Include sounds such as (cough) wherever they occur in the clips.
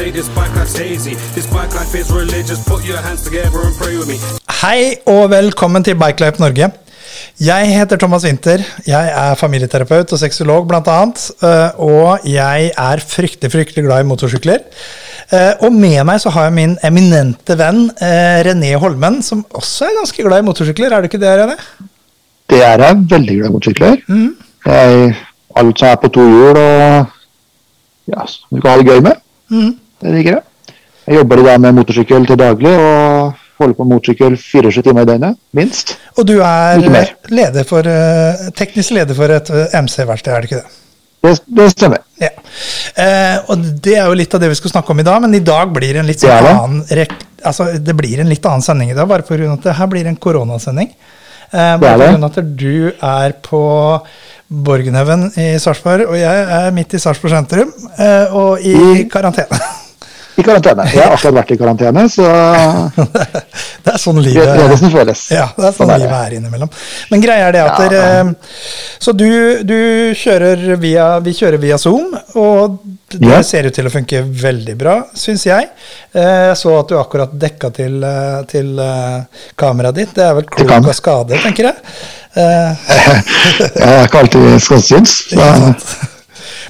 say this bike life's hazy. This bike life is religious, put your hands together and pray with me. Hei og velkommen til Bikelife Norge. Jeg heter Thomas Winther. Jeg er familieterapeut og sexolog bl.a. Og jeg er fryktelig fryktelig glad i motorsykler. Eh, og med meg så har jeg min eminente venn eh, René Holmen, som også er ganske glad i motorsykler. Er du ikke det, René? Det er jeg veldig glad i motorsykler. Jeg, alt som er på to hjul og ja, du kan ha det gøy med. Det liker jeg. Jeg jobber dag med motorsykkel til daglig og holder på med motorsykkel 24 timer i døgnet, minst. Og du er leder for, eh, teknisk leder for et eh, MC-verksted, er det ikke det? Det, det stemmer. Ja. Eh, og det er jo litt av det vi skal snakke om i dag, men i dag blir det en litt sånn det det. annen rek altså, Det blir en litt annen sending i dag, bare pga. at det her blir en koronasending. Eh, bare pga. at du er på Borgenhaugen i Sarpsborg, og jeg er midt i Sarpsborg sentrum eh, og i karantene. (laughs) I karantene. Jeg har akkurat vært i karantene, så (laughs) det er sånn det livet er det som føles. Ja, det er sånn Sånn livet er innimellom. Men greia er det at Ja. dere Så du, du kjører via Vi kjører via Zoom, og det Ja. ser ut til å funke veldig bra, syns jeg. Eh, Jeg så at du akkurat dekka til, eh, til eh, kameraet ditt. Det er vel klok av skade, tenker jeg. Eh, (laughs) Jeg er ikke alltid skånsyns. (laughs)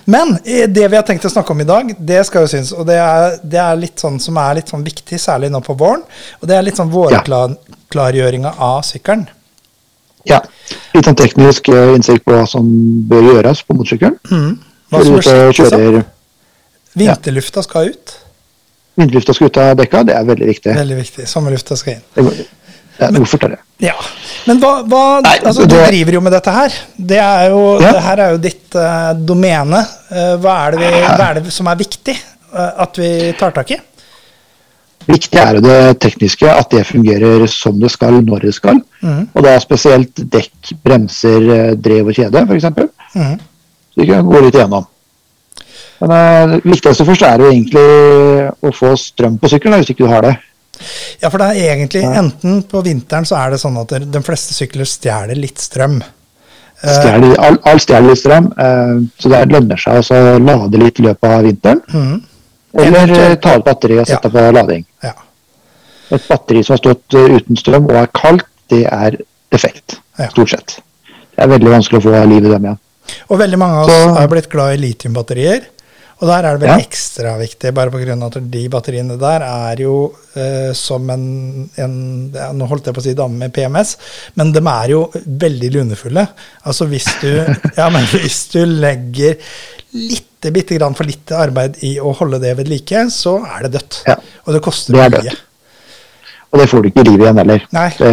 Men det vi har tenkt å snakke om i dag, det skal jo synes, og det er, det er litt sånn som er litt sånn viktig, særlig nå på våren, og det er litt sånn vårklargjøringa av sykkelen. Ja. Litt sånn teknisk eh, innsikt på hva som bør gjøres på motorsykkelen. Mm. Hva som bør kjører Vinterlufta skal ut. vinterlufta skal ut av dekka, det er veldig viktig. Veldig viktig. Sommerlufta skal inn. Det går- hvorfor tar det? Ja. Men hva, hva Nei, altså, Du driver jo med dette her. Det, jo, Ja. det her er jo ditt uh, domene. Uh, hva, er det vi, hva er det som er viktig uh, at vi tar tak i? Viktig er jo det tekniske, at det fungerer som det skal når det skal. Mm. Og da spesielt dekk, bremser, drev og kjede f.eks. Mm. Så vi kan gå litt igjennom. Men det viktigste først er jo egentlig å få strøm på sykkelen, hvis ikke du har det. Ja, for det er egentlig enten på vinteren så er det sånn at de fleste sykler stjeler litt strøm. Eh, all, all stjeler litt strøm, eh, så det lønner seg altså å lade litt i løpet av vinteren. Mm. Eller eh, ta ut batteri og sette Ja. på lading. Ja. Et batteri som har stått uten strøm og er kaldt, det er defekt. Ja. Stort sett. Det er veldig vanskelig å få liv i dem igjen. Og veldig mange av oss Så- har blitt glad i litiumbatterier. Og der er det vel Ja. ekstra viktig, bare pga. at de batteriene der er jo eh, som en, en ja, Nå holdt jeg på å si dame med PMS, men de er jo veldig lunefulle. Altså hvis du, (laughs) ja, men hvis du legger litt, bitte grann for lite arbeid i å holde det ved like, så er det dødt. Ja. Og det koster Det mye. dødt. Og det får du ikke liv igjen heller. Nei. Det,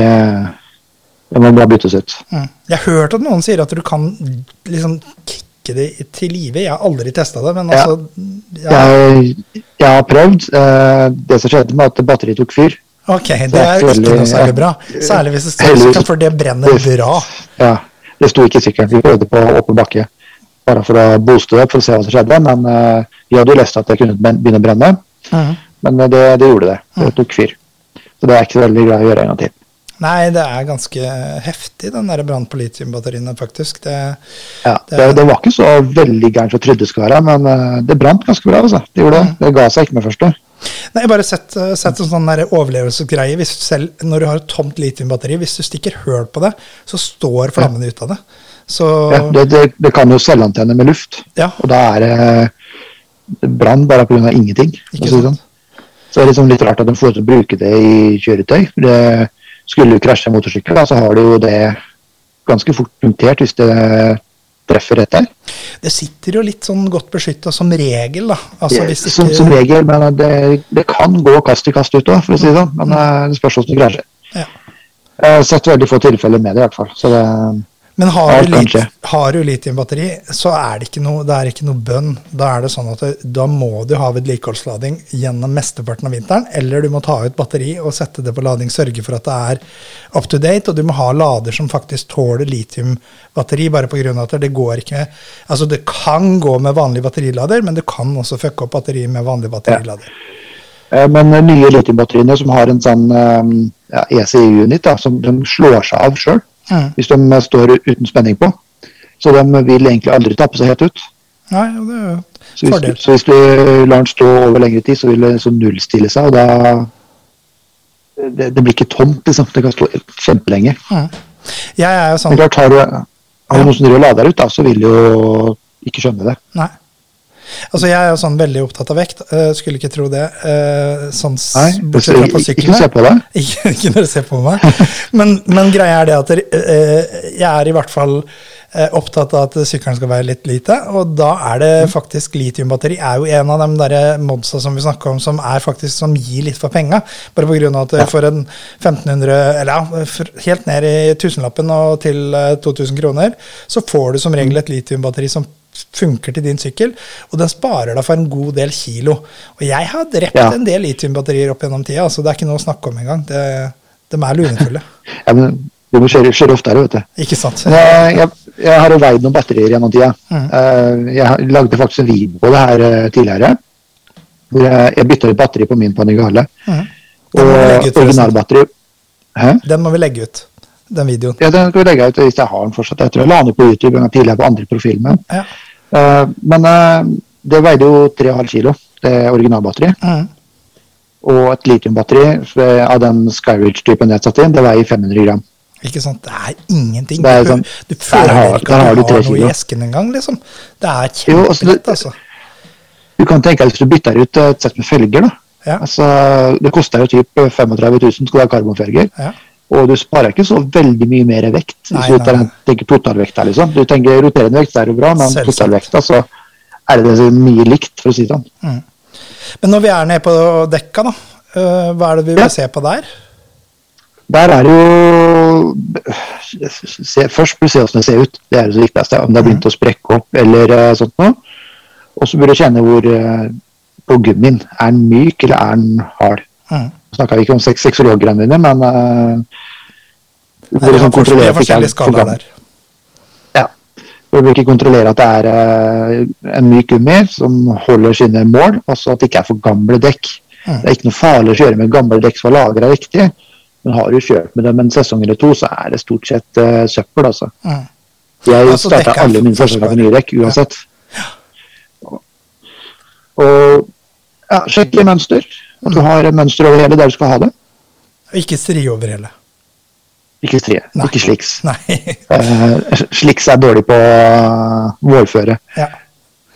det må bare byttes ut. Mm. Jeg har hørt at noen sier at du kan liksom kicke det til live. Jeg har aldri testa det, men altså ja. Jeg, jeg har prøvd. eh, Det som skjedde med at batteriet tok fyr. Ok, det Det er ikke noe særlig bra. Særlig hvis det står Heldigvis. for det brenner bra. Ja, Det sto ikke sikkert. Vi prøvde på åpen bakke bare for å booste det opp for å se hva som skjedde. Men eh, vi hadde jo lest at det kunne begynne å brenne. Mhm. Men eh, det, det gjorde det. Det tok fyr. Så det er ikke så veldig i å gjøre en gang til. Nei, det er ganske heftig, den der brann på litiumbatteriene, faktisk. Det, Ja, Det- det, det var ikke så veldig gærent som jeg trodde det skulle være, men eh, det brant ganske bra. Altså. Det gjorde det. Det ga seg ikke med første. nei, bare sett, eh, sett en sånn overlevelsesgreie. Hvis selv, når du har et tomt litiumbatteri, hvis du stikker høl på det, så står flammene ut av det. Så Ja, det, det, kan jo selvantenne med luft, ja, og da er det det brann bare pga. ingenting. ikke sant. sånn. Så det er liksom litt rart at de får til å bruke det i kjøretøy. for det Skulle du krasje en motorsykkel, så har du jo det ganske fort punktert hvis det treffer rett der. Det sitter jo litt sånn godt beskytta som regel, da. Altså Det- ikke... som, som regel, men det, det kan gå kast i kast ut òg, for å si det sånn. Men eh, det spørs hvordan du krasjer. ja. Jeg har sett veldig få tilfeller med det, i hvert fall. Så det, Men har du, lit, har du litiumbatteri, så er det ikke noe, det er ikke noe bønn. Da er det sånn at du, da må du ha vedlikeholdslading gjennom mesteparten av vinteren, eller du må ta ut batteri og sette det på lading, sørge for at det er up to date, og du må ha lader som faktisk tåler litiumbatteri, bare pga. at det går ikke Altså, det kan gå med vanlig batterilader, men du kan også fucke opp batteriet med vanlig batterilader. Ja. Men eh, nye litiumbatteriene som har en sånn eh, ja, ECU-unit som de slår seg av sjøl Mm. hvis de står uten spenning på, Så de vil egentlig aldri tappe seg helt ut. Nei, det er jo Så hvis, så hvis du lar den stå over lengre tid, så vil det liksom nullstille seg, og da det, det blir ikke tomt, liksom. Det kan stå kjempelenge. Jeg er jo sånn Men klart, har du, har du noen som driver og lader ut, da, så vil du jo ikke skjønne det. Nei. Altså, jeg er jo sånn veldig opptatt av vekt. Uh, skulle ikke tro det. Uh, sånn Nei, bortsett fra på ikke, ikke se på deg. (laughs) Ikke, ikke du ser på meg. Men, men greia er det at uh, jeg er i hvert fall opptatt av at sykkelen skal være litt lite. Og da er det faktisk litiumbatteri er jo en av de der modsa som vi snakka om, som er faktisk som gir litt for penga. Bare pga. at Ja. for en 1500, eller ja, helt ned i tusenlappen og til eh, 2000 kroner, så får du som regel et litiumbatteri som funker til din sykkel, og den sparer deg for en god del kilo. Og jeg har drept Ja. en del litiumbatterier opp gjennom tida, så det er ikke noe å snakke om engang. Det, de er lunefulle. (laughs) Ja, men du må kjøre, kjøre oftere, vet du. Ikke sant? Jeg, jeg, jeg har jo veid noen batterier gjennom tida. Mhm. Eh, Jeg lagde faktisk en video på det her eh, tidligere. Hvor jeg, jeg bytta ut batteri på min Panigale. Mm. Og originalbatteri Hæ? Den må vi legge ut, den videoen. Ja, den skal vi legge ut hvis jeg har den fortsatt. Jeg tror jeg la den på YouTube en gang tidligere på andre profilen min. Ja. Eh, Men eh, det veide jo 3,5 kilo, det originalbatteriet. Mm. Og et litiumbatteri av den Skyridge-typen jeg satte inn, det veier 500 gram. Ikke sant? Det er ingenting. Det er du, sånn- du føler har- ikke at du du har noe i esken engang, liksom. Det er Jo, altså, kjempelett, altså. Du kan tenke deg hvis du bytter ut et sett med felger, da. Ja. Altså, det koster jo typ 35 000 skal du ha karbonfelger. Ja. Og du sparer ikke så veldig mye mer vekt. Nei, hvis du tenker totalvekt liksom. Du tenker roterende vekt, det er jo bra, men totalvekta så er det mye likt, for å si det sånn. Men når vi er nede på dekka, da, øh, hva er det vi vil Ja. se på der? Der er det jo se, Først bør du se hvordan det ser ut. Det er det viktigste. Om det har begynt å sprekke opp eller eh, sånt noe. Og så bør du kjenne hvor eh, på gummien. Er den myk, eller er den hard? Mhm. Snakka vi ikke om seks seksologene dine, men uh, du Nei, liksom kontrollere at det ikke er der. Ja. Du bør ikke kontrollere at det er uh, en myk gummi som holder sine mål, altså at det ikke er for gamle dekk. Mm. Det er ikke noe farlig å kjøre med gamle dekk som er lagra riktig, men har du kjørt med dem en sesong eller to, så er det stort sett uh, søppel, altså. Mm. Jeg Altså, starta alle mine sesonger med nye dekk Ja. uansett. Og ja, sjekk i mønster. At du har mønster over hele der du skal ha det. Ikke stri over hele. Ikke strie, Nei. ikke sliks. Nei. (laughs) Eh, sliks er dårlig på uh, vårføre. ja.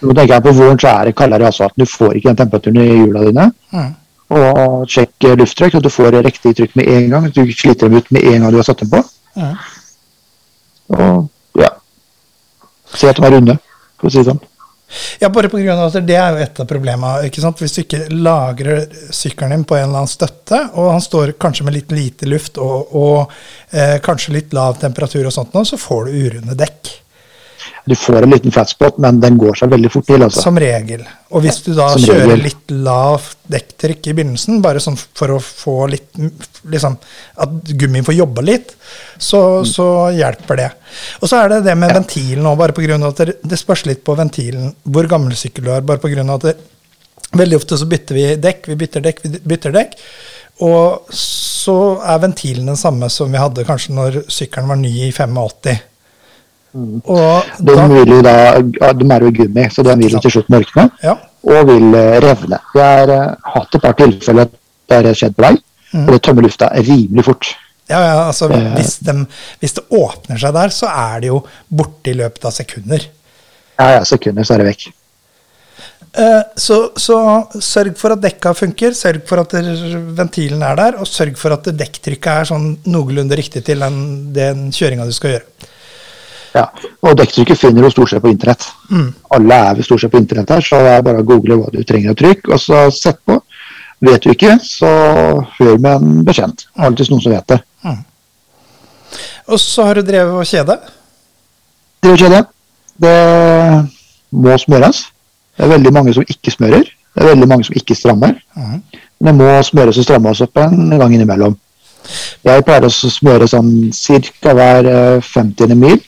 Nå tenker jeg På våren så er det kaldere i asfalten. Du får ikke den temperaturen i hjula dine. Mm. Og sjekk eh, lufttrykk, at du får riktig trykk med en gang. Du sliter dem ut med en gang du har satt dem på. Mm. Og ja Se at de er runde, for å si det sånn. Ja, bare på grunn av at det er jo et av problemene. ikke sant? Hvis du ikke lagrer sykkelen din på en eller annen støtte, og han står kanskje med litt lite luft og, og eh, kanskje litt lav temperatur og sånt, så får du urunde dekk. Du får en liten flatspot, men den går seg veldig fort til. altså. Som regel. Og hvis du da Som kjører regel. litt lavt dekktrykk i begynnelsen, bare sånn for å få litt liksom, At gummien får jobba litt, så, så hjelper det. Og så er det det med ventilen òg, bare pga. at det, det spørs litt på ventilen hvor gammel sykkel du har. bare på grunn av at det, Veldig ofte så bytter vi dekk, vi bytter dekk, vi bytter dekk. Og så er ventilen den samme som vi hadde kanskje når sykkelen var ny i 85. Og De, da, vil jo da, de er jo i gummi, så den vil jo til slutt mørkne. ja, Og vil eh, revne. Jeg har eh, hatt et par tilfeller der det har skjedd på vei. Mm. Og det tømmer lufta rimelig fort. Ja, ja, altså Eh. hvis, de, hvis det åpner seg der, så er det jo borte i løpet av sekunder. Ja, ja, sekunder, så er det vekk. Eh, Så, så sørg for at dekka funker, sørg for at ventilen er der, og sørg for at dekktrykket er sånn noenlunde riktig til den, den kjøringa du skal gjøre. Ja. Og dekktrykket finner du stort sett på internett. Mm. Alle er vel stort sett på internett her, så det er bare å google hva du trenger av trykk, og så sett på. Vet du ikke, så hør med en bekjent. Alltid noen som vet det. Og så har du drevet og kjede. Drevet kjede? det. Det må smøres. Det er veldig mange som ikke smører. Det er veldig mange som ikke strammer. Mm. Men det må smøres og strammes opp en gang innimellom. Jeg pleier å smøre sånn ca. hver eh, 50. mil.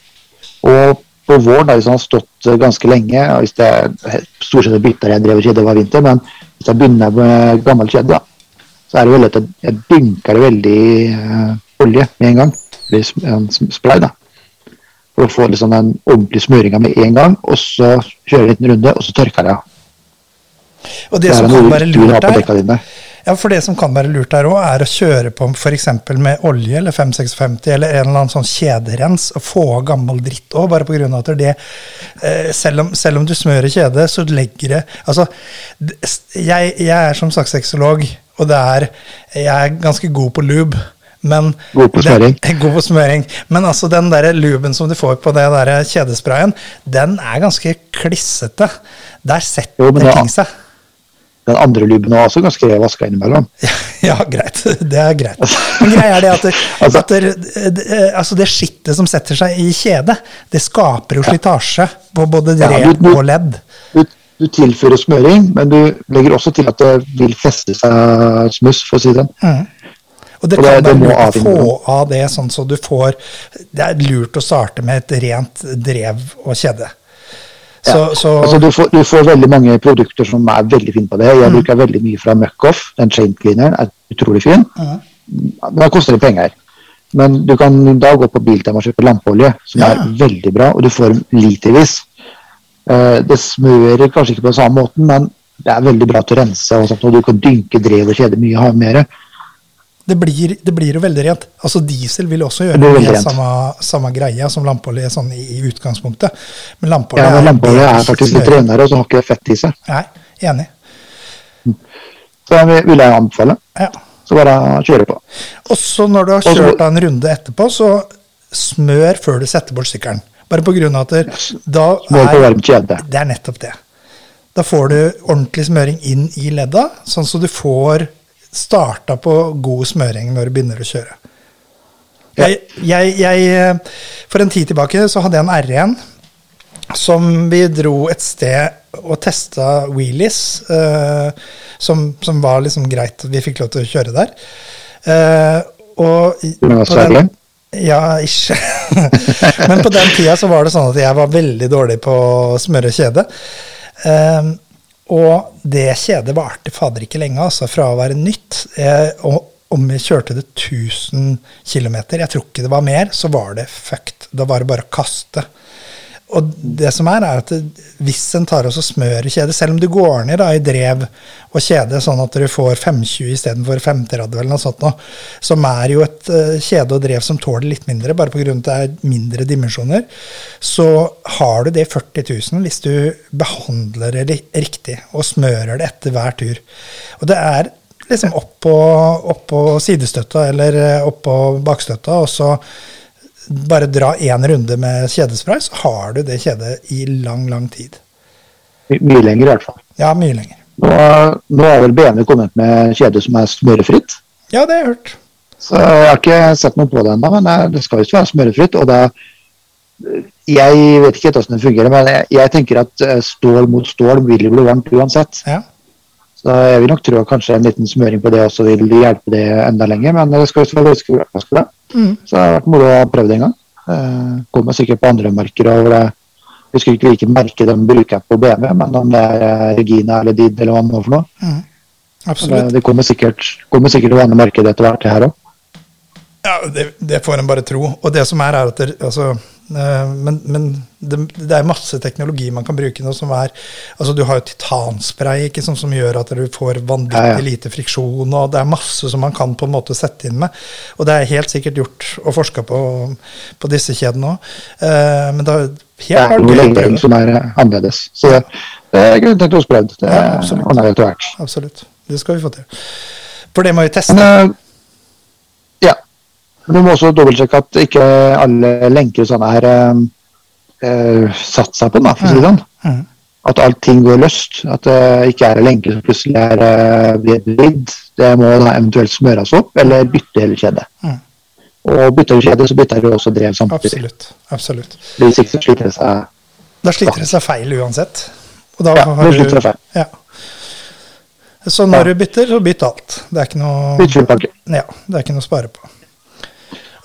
Og på våren, har stått eh, ganske lenge, og hvis det er stort sett bytter jeg drevet kjede hver vinter, men hvis jeg begynner med gammel kjede, da, så er det veldig at jeg- dynker det veldig eh, olje med en gang. En sp- spray, da. For å få liksom den ordentlige smøringa med en gang, og så kjører jeg en liten runde, og så tørker jeg av. Og det Det som kan være lurt på der. Ja, for det som kan være lurt der òg, er å kjøre på f.eks. med olje eller 5650 eller en eller annen sånn kjederens og få av gammel dritt òg, bare pga. at det eh, selv om, selv om du smører kjede, så legger det Altså, jeg, jeg er som sagt sexolog, og det er Jeg er ganske god på lube. Men God på det- smøring. (laughs) God på smøring. Men altså den der luben som du får på det der kjedesprayen, den er ganske klissete. Der setter Jo, det- ting seg. Den andre lubben var også ganske vaska innimellom. (laughs) Ja, greit. Det er greit. Men greia er det at, det, (laughs) Altså- at det, det, altså det skittet som setter seg i kjedet, det skaper jo slitasje på både Ja, du- du- og ledd. Du, du tilfører smøring, men du legger også til at det vil feste seg smuss, for å si det. Mm. Og det Og det- kan være lurt å få av det, sånn så du får Det er lurt å starte med et rent drev og kjede. Så, Ja. så Altså, du, får, du får veldig mange produkter som er veldig fine på det. Jeg bruker veldig mye fra Muckoff. Den chain cleaneren er utrolig fin. Da koster det penger. Men du kan da gå på Biltema og kjøpe lampeolje, som Ja. er veldig bra, og du får litervis. Eh, Det smører kanskje ikke på samme måten, men det er veldig bra til å rense, og, sånt, og du kan dynke drev og kjede mye mer. Det blir, det blir jo veldig rent. Altså Diesel vil også gjøre det, det samme, samme greia som lampeolje sånn i, i utgangspunktet. Men lampeolje Ja, er, er faktisk litt renere, og så har ikke fett i seg. Nei, enig. Så det vil jeg anbefale. Ja. Så bare kjøre på. Og så når du har kjørt deg en runde etterpå, så smør før du setter bort sykkelen. Bare på grunn av at da er. Det er nettopp det. Da får du ordentlig smøring inn i ledda, sånn så du får starta på god smøring når du begynner å kjøre. Jeg, jeg, jeg, for en tid tilbake så hadde jeg en R1 som vi dro et sted og testa wheelies, uh, som, som var liksom greit. Vi fikk lov til å kjøre der. Uh, og på den- ja, ikke. (laughs) Men på den tida så var det sånn at jeg var veldig dårlig på å smøre kjede. Ehm, og det kjedet varte fader ikke lenge, altså, fra å være nytt. Eh, og om vi kjørte det 1000 km, jeg tror ikke det var mer, så var det fucked. Da var det bare å kaste. Og det som er, er at hvis en tar og smører kjedet, selv om du går ned da, i drev og kjede, sånn at du får 520 istedenfor 530 eller noe sånt, nå, som er jo et uh, kjede og drev som tåler litt mindre, bare pga. at det er mindre dimensjoner, så har du det i 40 000 hvis du behandler det riktig og smører det etter hver tur. Og det er liksom opp på, sidestøtta eller oppå opp på bakstøtta, og så bare dra én runde med kjedespray, så har du det kjedet i lang, lang tid. My- Mye lenger i hvert fall. Ja, mye lenger. Nå, nå har vel BNU kommet med kjede som er smørefritt. Ja, det har jeg hørt. Så jeg har ikke sett noe på det ennå, men det- skal visst være smørefritt. Og det Jeg vet ikke hvordan det fungerer, men jeg, jeg tenker at eh, stål mot stål vil bli varmt uansett. Ja. Så jeg vil nok tro at kanskje en liten smøring på det også vil hjelpe det enda lenger. Men det skal visst være ganske bra. Mm. Så det har vært moro å ha prøvd en gang. Eh, Kommer sikkert på andre merker. og det jeg husker ikke hvilket merke de bruker på BMW, men om det er eh, Regina eller Did eller hva det er for noe. Mm. Det, Absolutt. det kommer sikkert, kommer sikkert å være markedet marked etter hvert, det her òg. Ja, det, det får en bare tro. Og det som er, er at det, altså, eh, Men, men det, det er masse teknologi man kan bruke nå som er altså Du har jo titanspray ikke, sånn som gjør at du får vanvittig Ja, ja. lite friksjon. og Det er masse som man kan på en måte sette inn med. Og det er helt sikkert gjort og forska på, på disse kjedene òg. men det er Det helt er klart gøy å legering prøve. som er eh, annerledes. Så det, det er greit å prøve. Det Ja, absolutt. Absolutt. Det skal vi få til. For det må vi teste. Eh. Men du må også dobbeltsjekke at ikke alle lenker og sånne her eh, eh, satt seg på den, for å si det sånn. At At allting går løst. At det ikke er en lenke som plutselig er uh, vridd. Det må da eventuelt smøres opp, eller bytte hele kjedet. Mm. Og bytter du kjede, så bytter du også drev samtidig. Absolutt. Absolutt. Hvis ikke så sliter det seg Da sliter det seg feil uansett. Og da Ja, har det sliter seg feil. Ja. Så når Ja. du bytter, så bytt alt. Det er ikke noe. Ja, det er ikke noe å spare på.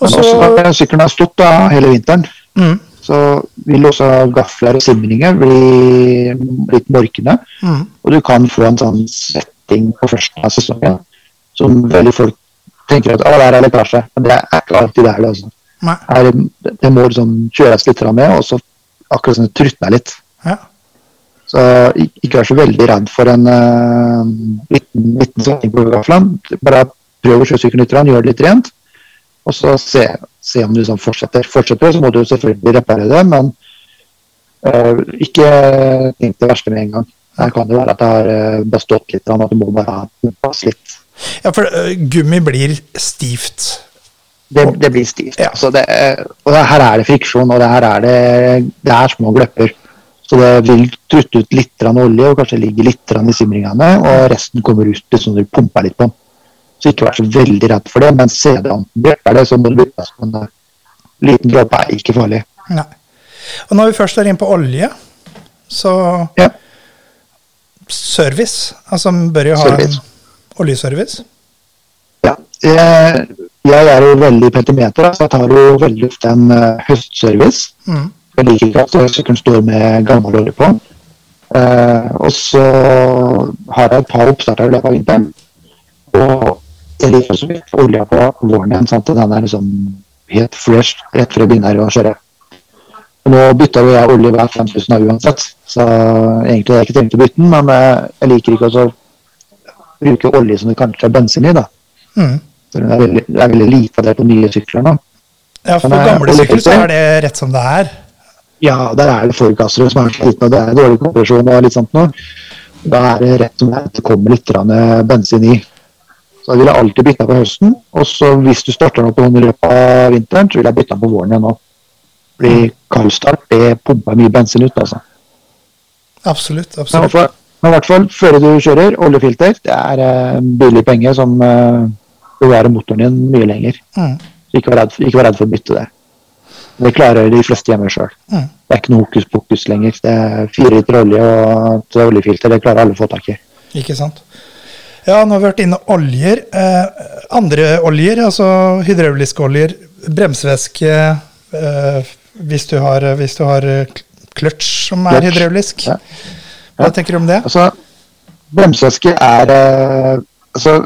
Men så også sykkelen har stått da hele vinteren, mm, så vil også gafler og simringer bli litt morkne. mm, Og du kan få en sånn setting på første av sesongen som veldig folk tenker at der er lekkasje. Men det er ikke alltid der, det. Altså. Her, det må liksom kjøres litt med, og så akkurat sånn trutne litt. Ja. Så ikke vær så veldig redd for en uh, liten, liten svetting på gaflene. Bare prøv å kjøre sykkelen litt, gjør det litt rent, og så se, se om du liksom fortsetter. Fortsetter, så må du selvfølgelig reparere det, men uh, ikke tenk det verste med en gang. Her kan det være at det har uh, bestått litt, at du må bare passe litt. ja, for uh, gummi blir stivt. Det, det blir stivt. Ja. Så det, og her er det friksjon, og det her er det, det er små gløpper. Så det vil trutte ut litt olje, og kanskje ligge litt i simringene, og resten kommer ut liksom du pumper litt på den. Så ikke vær så veldig redd for det, men det er det, så må du bytte. Eh, liten dråpe er ikke farlig. Nei. Og når vi først er inne på olje, så Ja. service. Altså, bør jo ha Service. en oljeservice. Ja. Jeg, jeg er jo veldig petimeter, så jeg tar jo veldig ofte en eh, høstservice. Mm. Jeg liker ikke at sykkelen står med gammel olje på. Eh, og så har jeg et par oppstarter i løpet av vinteren. Og mye olja på våren igjen, sant? den er liksom helt fresh rett jeg begynner å kjøre. Nå bytter jo jeg olje hver 5000 av uansett, så egentlig har jeg ikke tenkt å bytte den, men eh, jeg liker ikke å bruke olje som det kanskje er bensin i, da. Mm. Det er veldig, det er veldig lite av det på nye sykler nå. Ja, for Men, eh, gamle sykler så er det rett som det er. Ja, der er det forgassere som er slitne, og det er dårlig kompresjon og litt sånt noe. Da er det rett som det er det kommer litt bensin i. Så jeg ville alltid bytte på høsten, og så hvis du starter nå på den i løpet av vinteren, så vil jeg bytte på våren igjen nå. Fordi kaldstart, det pumper mye bensin ut, altså. Absolutt. Absolutt. hvert men i hvert fall før du kjører, oljefilter, det er eh, billig penge som eh, bevarer motoren din mye lenger. Mm. Så ikke vær redd, ikke vær redd for å bytte det. Det klarer de fleste hjemme sjøl. Mm. Det er ikke noe hokus pokus lenger. Det er fire liter olje og et oljefilter. Det klarer alle å få tak i. Ikke sant. Ja, nå har vi vært inne oljer. Eh, andre oljer, altså hydrauliske oljer, bremsevæske eh, hvis, du har, hvis du har eh, kløtsj som er hydraulisk. ja. Hva tenker du om det? Altså, bremsevæske er eh, altså,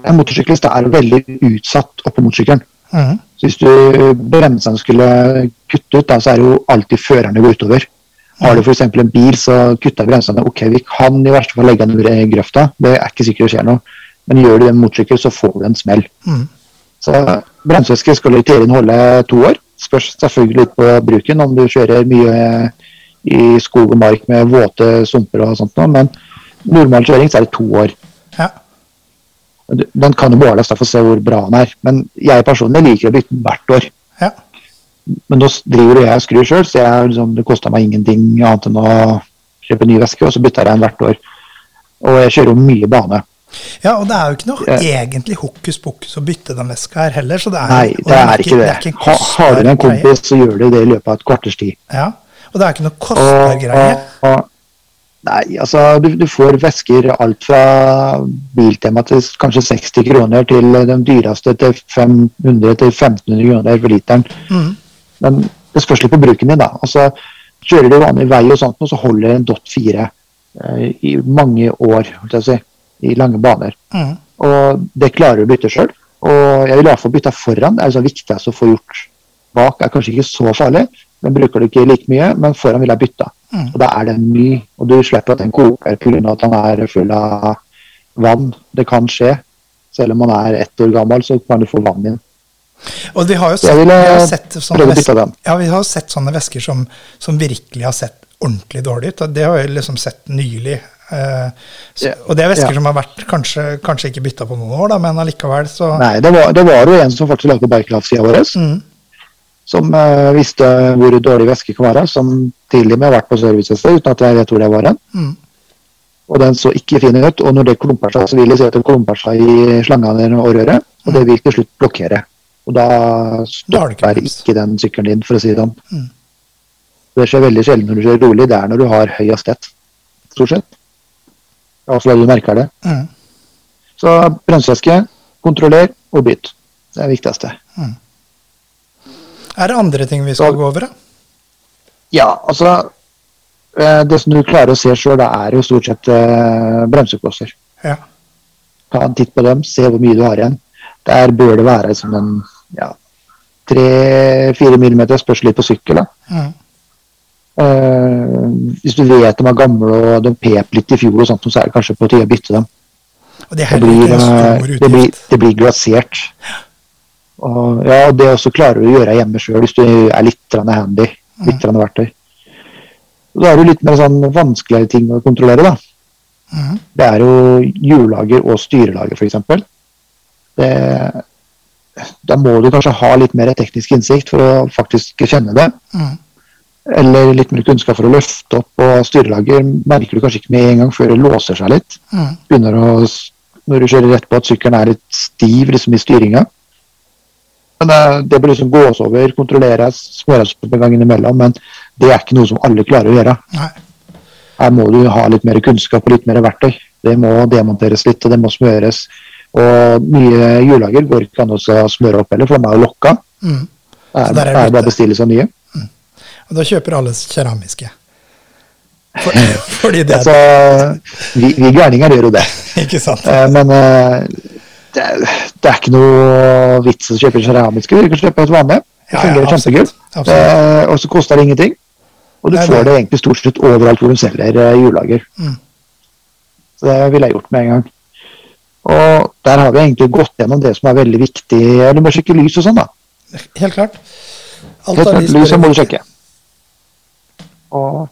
En motorsyklist er veldig utsatt oppå motorsykkelen. Mm. Så hvis du bremsene skulle kutte ut, da, så er det jo alltid føreren det går utover. Har du f.eks. en bil, så kutter bremsene. Ok, vi kan i verste fall legge den i grøfta, det er ikke sikkert det skjer noe. Men gjør du det med motorsykkel, så får du en smell. Mm. Så bremsevæske skal i teorien holde to år. Spørs selvfølgelig litt på bruken, om du kjører mye i skog og mark med våte sumper og sånt, noe, men normal kjøring så er det to år. Ja. Den kan jo måles for å se hvor bra den er, men jeg personlig liker å bytte den hvert år. ja. Men nå driver jeg og skrur sjøl, så jeg, liksom, det kosta meg ingenting annet enn å kjøpe ny veske, og så bytter jeg den hvert år. Og jeg kjører jo mye bane. Ja, og det er jo ikke noe jeg, egentlig hokus pokus å bytte den veska her heller. Så det er, Nei, og det er ikke det. en Ha, har du en kompis, så gjør du det i løpet av et kvarters tid. Ja, og det er ikke noe kostbar greie. og, og, nei, altså du, du får vesker alt fra Biltema til kanskje 60 kroner til den dyreste til 500 til 1500 kroner for literen. Mhm. Men det spørs litt på bruken din, da. Altså, kjører du vanlig vei og sånt, så holder en Dot 4 eh, i mange år, si, i lange baner. Mm. Og det klarer du å bytte sjøl. Og jeg vil iallfall bytte foran. Det er det viktigste å få gjort. Bak er kanskje ikke så farlig, den bruker du ikke like mye, men foran vil jeg bytte. Mm. Og da er den ny, og du slipper at den koker pga. at den er full av vann. Det kan skje. Selv om man er ett år gammel, så kan du få vann inn. Og vi har jo sett, vi har sett sånne vesker, ja, vi har sett sånne vesker som, som virkelig har sett ordentlig dårlig ut. og Det har vi liksom sett nylig. Eh, så, yeah. og det er væsker yeah. som har vært kanskje, kanskje ikke bytta på noen år, da, men allikevel så Nei, det var, det var jo en som faktisk lagde Bikeloff-sida vår, Mm. som eh, visste hvor dårlig væske kan være, som tidlig med har vært på servicested uten at jeg vet hvor det var hen. Mm. Og den så ikke fin ut, og når det klumper seg, så vil det si at det klumper seg i slangene og røret, og det vil til slutt blokkere. Og da stopper ikke ikke den sykkelen din, for å si det sånn. Mm. Det skjer veldig sjelden når du kjører rolig, det er når du har høy hastighet, stort sett. Altså du merker det. Mm. Så bremsevæske, kontroller og bytt. Det er det viktigste. Er det andre ting vi skal Så- gå over, da? Ja, altså eh, Det som du klarer å se sjøl, er jo stort sett eh, bremseklosser. Ja. Ta en titt på dem, se hvor mye du har igjen. Der bør det være som en ja, tre-fire millimeter, spørs litt på sykkel. Mm. Uh, hvis du vet de er gamle og de pep litt i fjor, og sånt, så er det kanskje på tide å bytte dem. Det Det blir, en eh, det blir, det blir glasert. Og, ja, og det også klarer du å gjøre hjemme sjøl hvis du er litt handy. Litt mm. verktøy. Og Da er det litt mer sånn vanskeligere ting å kontrollere. da. Mm. Det er jo hjullager og styrelager, f.eks. Da må du kanskje ha litt mer teknisk innsikt for å faktisk kjenne det. Mm. Eller litt mer kunnskap for å løfte opp. Og styrelager merker du kanskje ikke med en gang før det låser seg litt. Mm. Begynner å, Når du kjører rett på at sykkelen er litt stiv liksom, i styringa. Men det, det bør liksom gås over, kontrolleres, smøres opp en gang innimellom. Men det er ikke noe som alle klarer å gjøre. Nei. Her må du ha litt mer kunnskap og litt mer verktøy. Det må demonteres litt, og det må smøres. Og nye hjullager går ikke an å smøre opp heller, for de er jo lokka. Mm. Det er, er er bare å bestille seg nye. Og da kjøper alle keramiske. For, (laughs) fordi det Altså, vi, vi gærninger gjør jo det. (laughs) Ikke sant? Eh, Men eh, det, er- det er ikke noe vits å kjøpe keramiske. Du kan kjøpe et vanlig. Det Ja, ja, fungerer absolutt. kjempekult. Eh, Og så koster det ingenting. Og du Nei, får det- det egentlig stort sett overalt hvor de selger eh, hjullager. Mm. Så det ville jeg gjort med en gang. Der har vi egentlig gått gjennom det som er veldig viktig. Du må sjekke lys og sånn, da. Helt klart. Alt Helt klart, lys må du sjekke. Og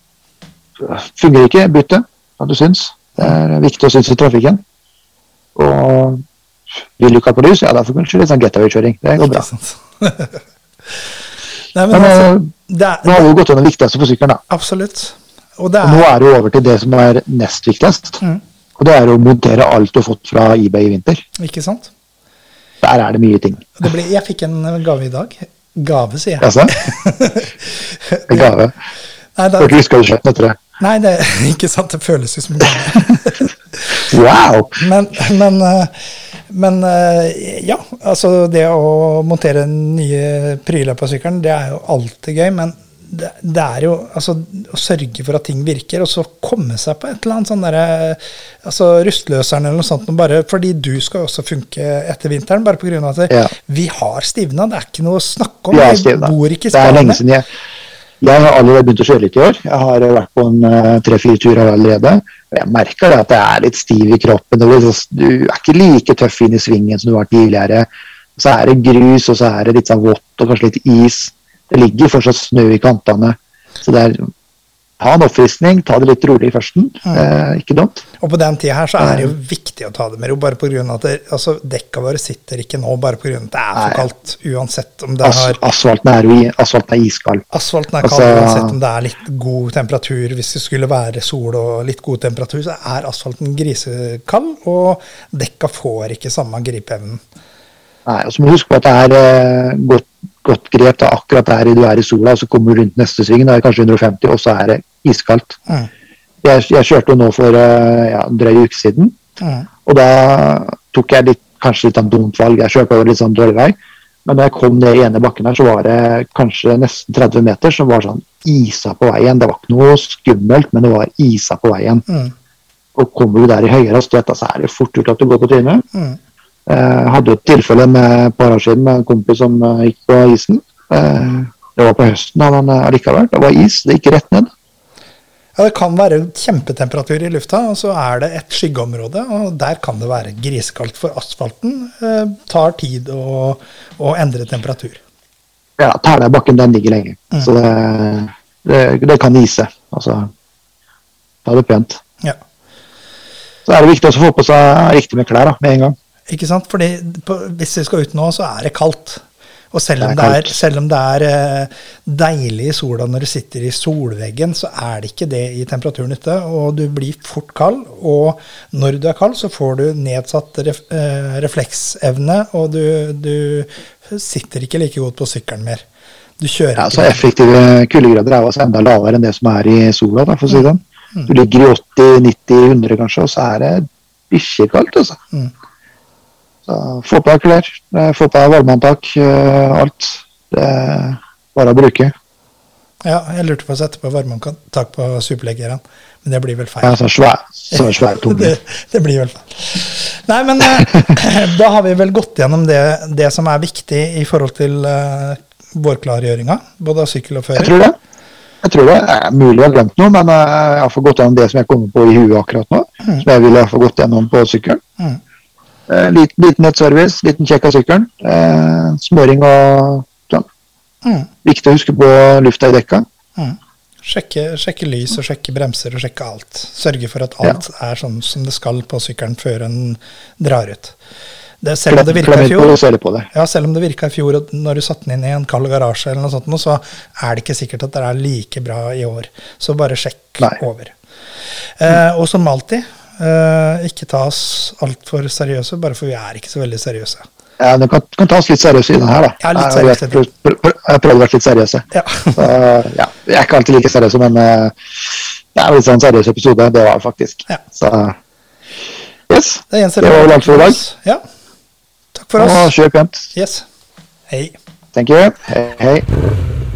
fungerer ikke, bytte, hva du syns. Det er viktig å synes i trafikken. Og vil du ikke ha på lys, ja da får du kanskje litt sånn getaway-kjøring. Det går bra. (laughs) Nei, men Men altså, eh, det er, nå har vi jo gått gjennom det viktigste for sykkelen. da. Absolutt. Og det Og nå er det jo over til det som er nest viktigst. Mm. Og det er å montere alt du har fått fra eBay i vinter. Ikke sant? Der er det mye ting. Det ble, jeg fikk en gave i dag. Gave, sier jeg. Altså, (laughs) en gave. Nei, da, du det, huske hva du kjøpte etter det. nei, det (laughs) ikke sant. Det føles jo som gave. (laughs) Wow! Men, men, eh, men eh, ja, altså det å montere nye pryler på sykkelen, det er jo alltid gøy. Men det, det er jo altså å sørge for at ting virker, og så komme seg på et eller annet sånn derre altså Rustløseren eller noe sånt, bare fordi du skal også funke etter vinteren. Bare pga. at det, Ja. vi har stivna, det er ikke noe å snakke om. Vi bor ikke i Det er lenge siden jeg Jeg har allerede begynt å kjøre litt i år. Jeg har vært på en eh, tre-fire turer allerede. Jeg merker det at jeg er litt stiv i kroppen. Du er ikke like tøff inn i svingen som du var tidligere. Så er det grus, og så er det litt sånn vått og kanskje litt is. Det ligger fortsatt snø i kantene. Så det er ha en oppfriskning, ta det litt rolig i førsten. Eh, ikke dumt. Og på den tida her så er det jo viktig å ta det med ro, bare pga. at det, altså, dekka våre sitter ikke nå bare pga. at det er for kaldt. Uansett om det har asfalten er asfalten er iskald. Asfalten er kald Altså- uansett om det er litt god temperatur. Hvis det skulle være sol og litt god temperatur, så er asfalten grisekald, og dekka får ikke samme gripeevnen. Nei, og så må du huske på at det er eh, godt, godt grep da, akkurat der du er i sola, og så kommer du rundt neste sving, da er det kanskje 150, og så er det iskaldt. Mm. Jeg, jeg kjørte jo nå for eh, ja, en drøy uke siden, Mm. og da tok jeg litt, kanskje litt av dumt valg. Jeg kjørte over litt sånn dårlig vei, men da jeg kom ned i ene bakken her, så var det kanskje nesten 30 meter som var sånn isa på veien. Det var ikke noe skummelt, men det var isa på veien. Mm. Og kommer du der i høyere hastighet, så er det fort gjort at du går på trynet. Jeg hadde et tilfelle med et par år siden med en kompis som eh, gikk på isen. Eh, Det var på høsten da, men eh, allikevel. Det var is, det gikk rett ned. Ja, det kan være kjempetemperatur i lufta, og så er det et skyggeområde, og der kan det være grisekaldt. For asfalten eh, tar tid å, å endre temperatur. Ja, Tælabakken den ligger lenge, Mm. så det, det, det kan ise. Altså, er det pent. Ja. Så er det viktig å få på seg riktig med klær da, med en gang. Ikke sant? Fordi på, hvis vi skal ut nå, så er det kaldt. Og selv om Det det er er, selv om det er eh, deilig i sola når du sitter i solveggen, så er det ikke det i temperaturen ute. Og du blir fort kald. Og når du er kald, så får du nedsatt ref, eh, refleksevne, og du, du sitter ikke like godt på sykkelen mer. Du kjører Ja, så. Effektive kuldegrader er altså enda lavere enn det som er i sola. Da, for å si det. sånn. Du ligger i 80-90-100 kanskje, og så er det bikkjekaldt. Altså. Mm. Få på deg klær, få på deg varmeantak, alt. Det er bare å bruke. Ja, jeg lurte på å sette på varmeantak på superleggeren, men det blir vel feil. Ja, så svær, så svær (laughs) det, det blir vel feil. Nei, men eh, (laughs) da har vi vel gått gjennom det, det som er viktig i forhold til eh, vårklargjøringa, både av sykkel og Jeg tror det. Jeg tror det er mulig jeg har glemt noe, men eh, jeg har fått gått gjennom det som jeg kommer på i huet akkurat nå. Som jeg ville få gått gjennom på sykkelen. Mm. Eh, Liten, liten nettservice, liten sjekk av sykkelen. Eh, smøring og sånn. Mm. Viktig å huske på lufta i dekka. Mm. Sjekke, sjekke lys og sjekke bremser og sjekke alt. Sørge for at alt er sånn som det skal på sykkelen før en drar ut. Det, selv om det fjor, ja, selv om det virka i fjor og når du satte den inn i en kald garasje, eller noe sånt, så er det ikke sikkert at det er like bra i år. Så bare sjekk Nei. over. Eh, og som alltid, eh, ikke ta oss altfor seriøse, bare for vi er ikke så veldig seriøse. Ja, Du kan, kan oss litt seriøse i den her, da. Ja, litt Jeg jeg, prøvd- prøvd- jeg prøvde å være litt seriøse. Ja. Så, ja, vi er ikke alltid like seriøse, men eh, det er litt sånn seriøs episode. Det var det faktisk. Ja. Så yes. Det, Det var vel alt for i dag. Ja. Takk for Og oss. kjør pent. Yes. Hei. Thank you. Hei. hei.